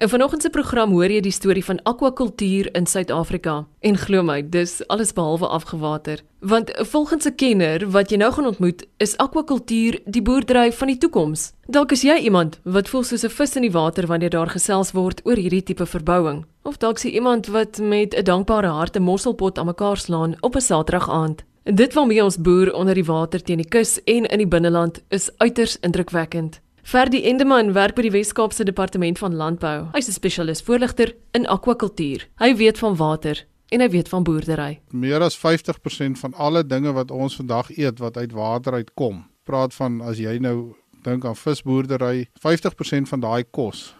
In vanoggend se program hoor jy die storie van akwakultuur in Suid-Afrika. En glo my, dis alles behalwe afgewater. Want volgens 'n kenner wat jy nou gaan ontmoet, is akwakultuur die boerdery van die toekoms. Dalk is jy iemand wat voel soos 'n vis in die water wanneer daar gesels word oor hierdie tipe verbouing. Of dalk sien iemand wat met 'n dankbare hart 'n mosselpot aan mekaar slaan op 'n Saterdag aand. Dit waarmee ons boer onder die water teen die kus en in die binneland is uiters indrukwekkend. Ferdi Endeman werk by die Wes-Kaapse Departement van Landbou. Hy's 'n spesialis voorligter in akwakultuur. Hy weet van water en hy weet van boerdery. Meer as 50% van alle dinge wat ons vandag eet wat uit water uitkom. Praat van as jy nou dink aan visboerdery, 50% van daai kos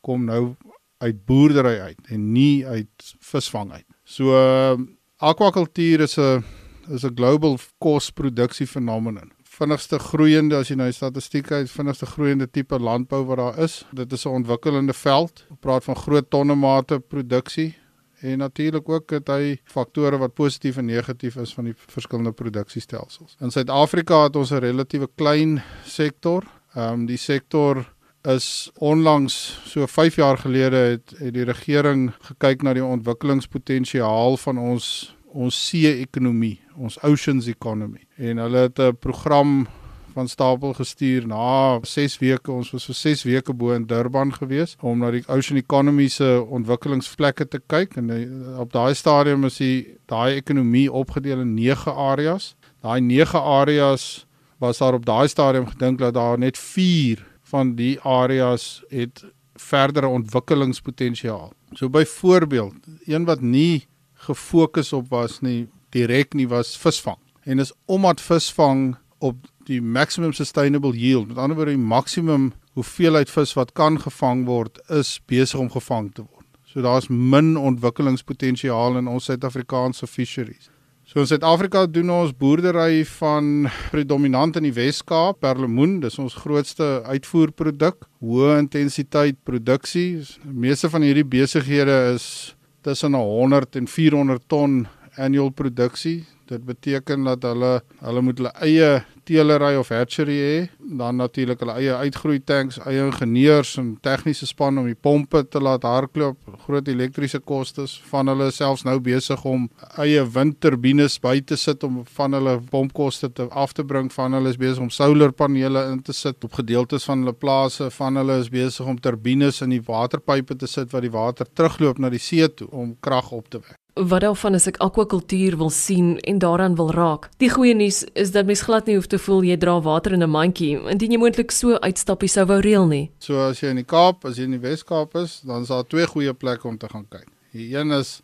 kom nou uit boerdery uit en nie uit visvang uit. So uh, akwakultuur is 'n is 'n global kosproduksie fenomeen. Vinnigste groeiende as jy nou die statistiek uit vinnigste groeiende tipe landbou wat daar is. Dit is 'n ontwikkelende veld. Ons praat van groot tonnemate produksie en natuurlik ook het hy faktore wat positief en negatief is van die verskillende produksiestelsels. In Suid-Afrika het ons 'n relatiewe klein sektor. Ehm um, die sektor is onlangs so 5 jaar gelede het, het die regering gekyk na die ontwikkelingspotensiaal van ons ons see-ekonomie, ons oceans economy. En hulle het 'n program van stapel gestuur na 6 weke. Ons was vir 6 weke bo in Durban gewees om na die ocean economy se ontwikkelingsplekke te kyk en eh, op daai stadium is die daai ekonomie opgedeel in 9 areas. Daai 9 areas was daar op daai stadium gedink dat daar net 4 van die areas het verdere ontwikkelingspotensiaal. So byvoorbeeld, een wat nie gefokus op was nie direk nie was visvang. En is omdat visvang op die maximum sustainable yield, met ander woorde die maksimum hoeveelheid vis wat kan gevang word, is besig om gevang te word. So daar's min ontwikkelingspotensiaal in ons Suid-Afrikaanse fisheries. So in Suid-Afrika doen ons boerdery van predominant in die Wes-Kaap, perlemoen, dis ons grootste uitvoerproduk, hoë intensiteit produksie. Meeste van hierdie besighede is tussen 100 en 400 ton annual produksie. Dit beteken dat hulle hulle moet hulle eie teelery of hatchery hê, dan natuurlik hulle eie uitgroei tanks, eie ingenieurs en tegniese span om die pompe te laat hardloop, groot elektriese kostes van hulle selfs nou besig om eie windturbines by te sit om van hulle pompkoste te af te bring, van hulle is besig om solarpanele in te sit op gedeeltes van hulle plase, van hulle is besig om turbines in die waterpype te sit wat die water terugloop na die see toe om krag op te wek wat daarvan as ek akwakultuur wil sien en daaraan wil raak. Die goeie nuus is dat mens glad nie hoef te voel jy dra water in 'n mandjie indien jy moontlik so uitstappie sou wou reël nie. So as jy in die Kaap, as jy in die Wes-Kaap is, dan is daar twee goeie plekke om te gaan kyk. Die een is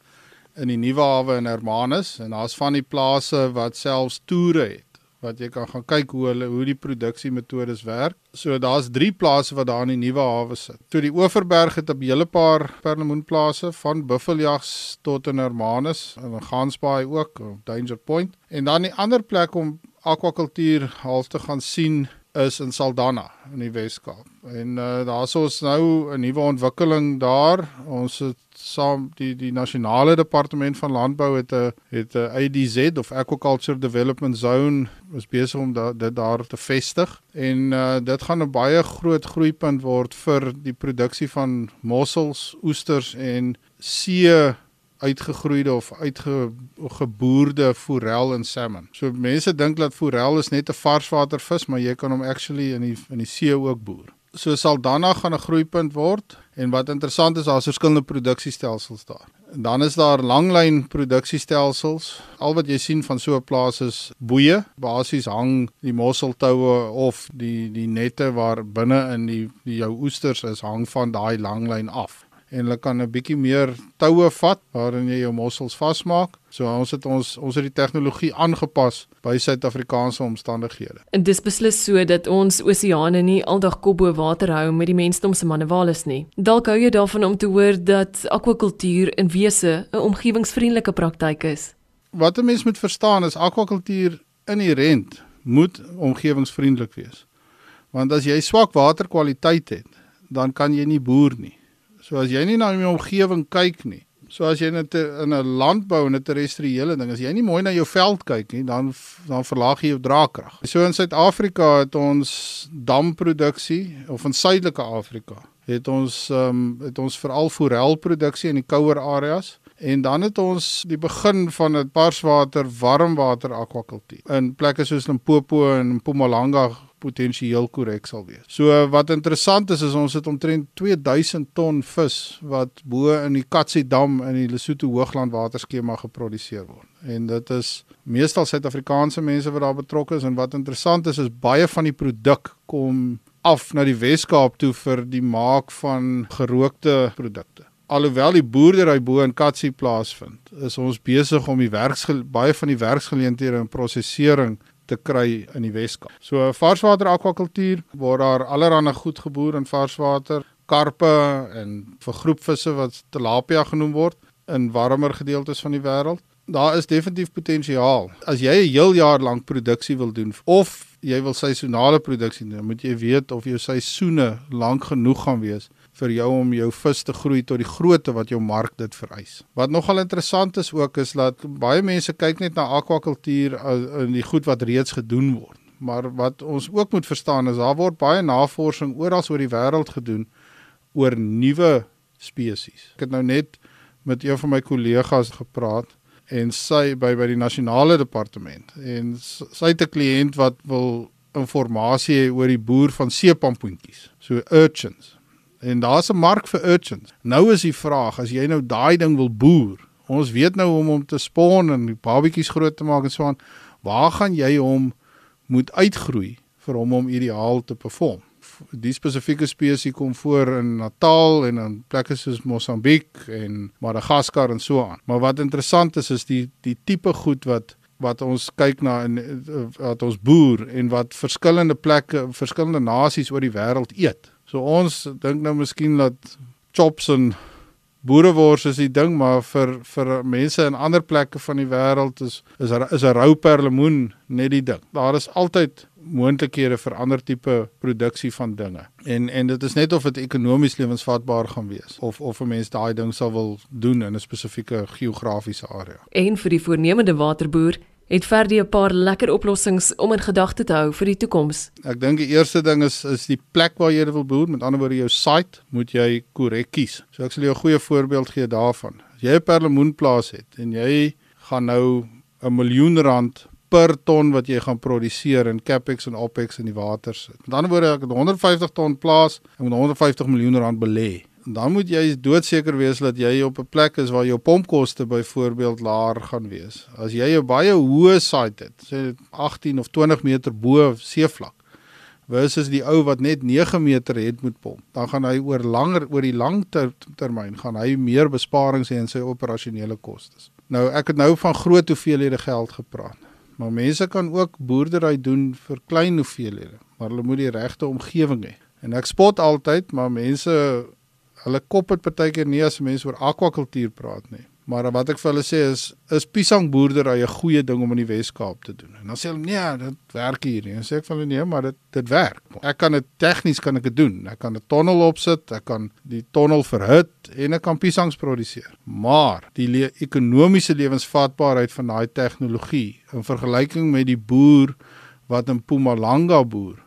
in die Nuwe Hawe in Hermanus en daar's van die plase wat selfs toere het wat jy kan gaan kyk hoe hulle hoe die produksiemetodes werk. So daar's 3 plase wat daar in die nuwe hawe sit. Toe die Oeverberg het 'n hele paar perlemoenplase van buffeljags tot in Hermanus en Gansbaai ook op Danger Point. En dan die ander plek om akwakultuur half te gaan sien is in Saldanha in die Weskaap. En uh, daar's ons nou 'n nuwe ontwikkeling daar. Ons het saam die die nasionale departement van landbou het 'n het 'n ADZ of Aquaculture Development Zone is besig om da, dit daar te vestig en uh, dit gaan 'n baie groot groeipunt word vir die produksie van mossels, oesters en see uitgegroeide of uitgeboorde forel en salmon. So mense dink dat forel is net 'n varswatervis, maar jy kan hom actually in die in die see ook boer. So Saldanha gaan 'n groeipunt word en wat interessant is, daar's verskillende produksiestelsels daar. En dan is daar langlyn produksiestelsels. Al wat jy sien van so 'n plaas is boeye. Basies hang die mosseltoue of die die nette waar binne in die die jou oesters is hang van daai langlyn af en hulle kan 'n bietjie meer toue vat waarin jy jou mossels vasmaak. So ons het ons ons het die tegnologie aangepas by Suid-Afrikaanse omstandighede. En dis beslis so dat ons oseane nie aldag kop bo water hou met die mensdom se manewales nie. Dalk hou jy daarvan om te hoor dat akwakultuur in wese 'n omgewingsvriendelike praktyk is. Wat 'n mens moet verstaan is akwakultuur inherënt moet omgewingsvriendelik wees. Want as jy swak waterkwaliteit het, dan kan jy nie boer nie. So as jy nie na jou omgewing kyk nie. So as jy net in 'n landbou en 'n terrestriële ding, as jy nie mooi na jou veld kyk nie, dan dan verlaag jy jou draagkrag. So in Suid-Afrika het ons damproduksie of in Suidelike Afrika het ons ehm um, het ons veral forelproduksie in die kouer areas en dan het ons die begin van 'n barswater warmwater akwakultuur in plekke soos Limpopo en Mpumalanga potensieel korrek sal wees. So wat interessant is is ons het omtrent 2000 ton vis wat bo in die Katsi dam in die Lesotho Hoogland waterskema geproduseer word. En dit is meestal Suid-Afrikaanse mense wat daar betrokke is en wat interessant is is baie van die produk kom af na die Wes-Kaap toe vir die maak van gerookte produkte. Alhoewel die boerdery bo in Katsi plaasvind, is ons besig om die werks baie van die werksgeleenthede in prosesering te kry in die Weskaap. So varswater akwakultuur waar daar allerlei goed geboer in varswater, karpe en vir groepvisse wat tilapia genoem word in warmer gedeeltes van die wêreld. Daar is definitief potensiaal. As jy 'n heel jaar lank produksie wil doen of jy wil seisonale produksie doen, moet jy weet of jou seisoene lank genoeg gaan wees vir jou om jou vis te groei tot die grootte wat jou mark dit vereis. Wat nogal interessant is ook is dat baie mense kyk net na akwakultuur in die goed wat reeds gedoen word. Maar wat ons ook moet verstaan is daar word baie navorsing oral oor die wêreld gedoen oor nuwe spesies. Ek het nou net met een van my kollegas gepraat en sy by by die nasionale departement en sy het 'n kliënt wat wil inligting oor die boer van seepampoentjies, so urchins. En daar's 'n mark vir urchins. Nou is die vraag, as jy nou daai ding wil boer, ons weet nou om hom te spawn en die babetjies groot te maak en so aan, waar gaan jy hom moet uitgroei vir hom om ideaal te perform? Die spesifieke spesies kom voor in Natal en in plekke soos Mosambiek en Madagaskar en so aan. Maar wat interessant is is die die tipe goed wat wat ons kyk na in wat ons boer en wat verskillende plekke, verskillende nasies oor die wêreld eet. So ons dink nou miskien dat chops en boerewors is die ding, maar vir vir mense in ander plekke van die wêreld is is is 'n rou perlemoen net die ding. Daar is altyd moontlikhede vir ander tipe produksie van dinge. En en dit is net of dit ekonomies lewensvatbaar gaan wees of of 'n mens daai ding sal wil doen in 'n spesifieke geografiese area. En vir die voornemende waterboer het Ferdi 'n paar lekker oplossings om in gedagte te hou vir die toekoms. Ek dink die eerste ding is is die plek waar jy wil boer, met ander woorde jou site, moet jy korrek kies. So ek sal jou 'n goeie voorbeeld gee daarvan. As jy 'n perlemoenplaas het en jy gaan nou 'n miljoen rand per ton wat jy gaan produseer in capex en opex in die water sit. Met ander woorde, ek het 150 ton plaas en met 150 miljoen rand belê dan moet jy doodseker wees dat jy op 'n plek is waar jou pompkoste byvoorbeeld laer gaan wees. As jy 'n baie hoë site het, sê 18 of 20 meter bo seevlak, versus die ou wat net 9 meter het moet pomp, dan gaan hy oor langer oor die lang ter, termyn gaan hy meer besparings hê in sy operasionele kostes. Nou ek het nou van groot hoeveelhede geld gepraat. Maar mense kan ook boerdery doen vir klein hoeveelhede, maar hulle moet die regte omgewing hê. En ek spot altyd, maar mense hulle kop het baie keer nie as mense oor akwakultuur praat nie. Maar wat ek vir hulle sê is is piesangboerdery 'n goeie ding om in die Wes-Kaap te doen. En dan sê hulle nee, dit werk hier nie. En sê ek vir hulle nee, maar dit dit werk. Ek kan dit tegnies kan ek dit doen. Ek kan 'n tonnel opsit, ek kan die tonnel verhit en ek kan piesangs produseer. Maar die le ekonomiese lewensvatbaarheid van daai tegnologie in vergelyking met die boer wat in Mpumalanga boer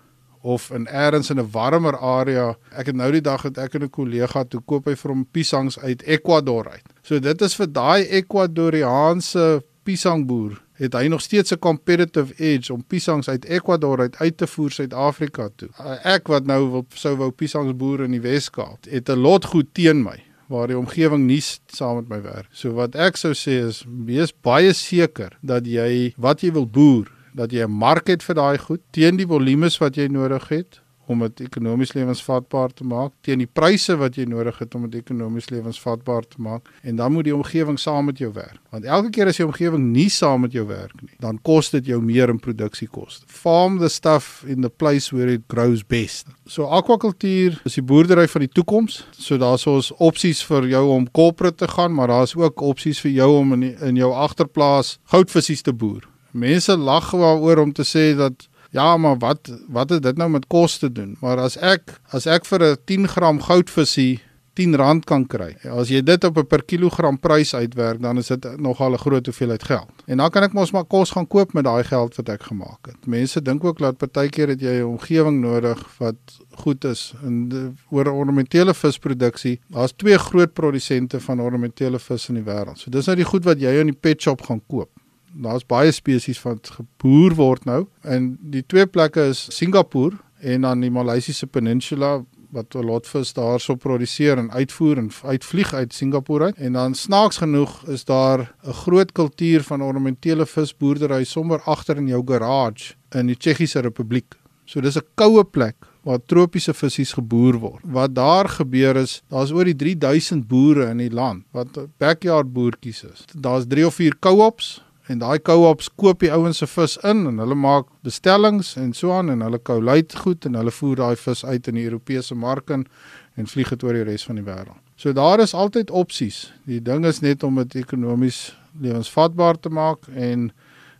of in elders in 'n warmer area. Ek het nou die dag het ek en 'n kollega toe koop hy vir hom piesangs uit Ecuador uit. So dit is vir daai Ecuadoriaanse piesangboer het hy nog steeds 'n competitive edge om piesangs uit Ecuador uit uit te voer Suid-Afrika toe. Ek wat nou wil sou wou piesangs boer in die Wes-Kaap, het 'n lot goed teen my waar die omgewing nie saam met my werk. So wat ek sou sê is wees baie seker dat jy wat jy wil boer dat jy 'n mark het vir daai goed teen die volumes wat jy nodig het om dit ekonomies lewensvatbaar te maak teen die pryse wat jy nodig het om dit ekonomies lewensvatbaar te maak en dan moet die omgewing saam met jou werk. Want elke keer as die omgewing nie saam met jou werk nie dan kos dit jou meer in produksiekoste farm the stuff in the place where it grows best. So akwakultuur is die boerdery van die toekoms so daar's ons opsies vir jou om corporate te gaan maar daar's ook opsies vir jou om in die, in jou agterplaas goudvisies te boer mense lag waaroor om te sê dat ja, maar wat wat het dit nou met kos te doen? Maar as ek as ek vir 'n 10 gram goudvisie R10 kan kry. As jy dit op 'n per kilogram prys uitwerk, dan is dit nogal 'n groot hoeveelheid geld. En dan kan ek mos maar kos gaan koop met daai geld wat ek gemaak het. Mense dink ook dat partykeer het jy 'n omgewing nodig wat goed is. En oor ornamentele visproduksie, daar's twee groot produsente van ornamentele vis in die wêreld. So dis nou die goed wat jy in die pet shop gaan koop. Daar's baie spesies wat geboer word nou. En die twee plekke is Singapore en dan die Maleisiese Peninsula wat 'n lot vis daarso produseer en uitvoer en uitvlieg uit Singapore uit. En dan snaaks genoeg is daar 'n groot kultuur van ornamentele visboerdery sommer agter in jou garage in die Tsjechiese Republiek. So dis 'n koue plek waar tropiese visse geboer word. Wat daar gebeur is, daar's oor die 3000 boere in die land wat backyard boertjies is. Daar's 3 of 4 co-ops en daai co-ops koop die ouens se vis in en hulle maak bestellings en so aan en hulle kou luit goed en hulle voer daai vis uit in die Europese mark in en vlieg dit oor die res van die wêreld. So daar is altyd opsies. Die ding is net om dit ekonomies lewensvatbaar te maak en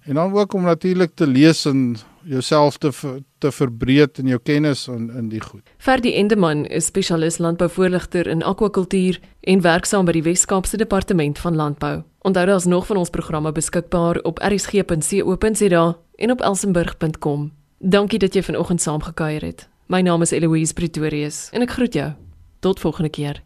en dan ook om natuurlik te lees en jouself te te verbreed in jou kennis in in die goed. Ferdi Endeman is spesialis landbouvoorligter in akwakultuur en werksaam by die Wes-Kaapse Departement van Landbou. Onthou daar's nog van ons programme beskikbaar op rsg.co.za en op elsenburg.com. Dankie dat jy vanoggend saamgekuier het. My naam is Eloise Pretorius en ek groet jou. Tot volgende keer.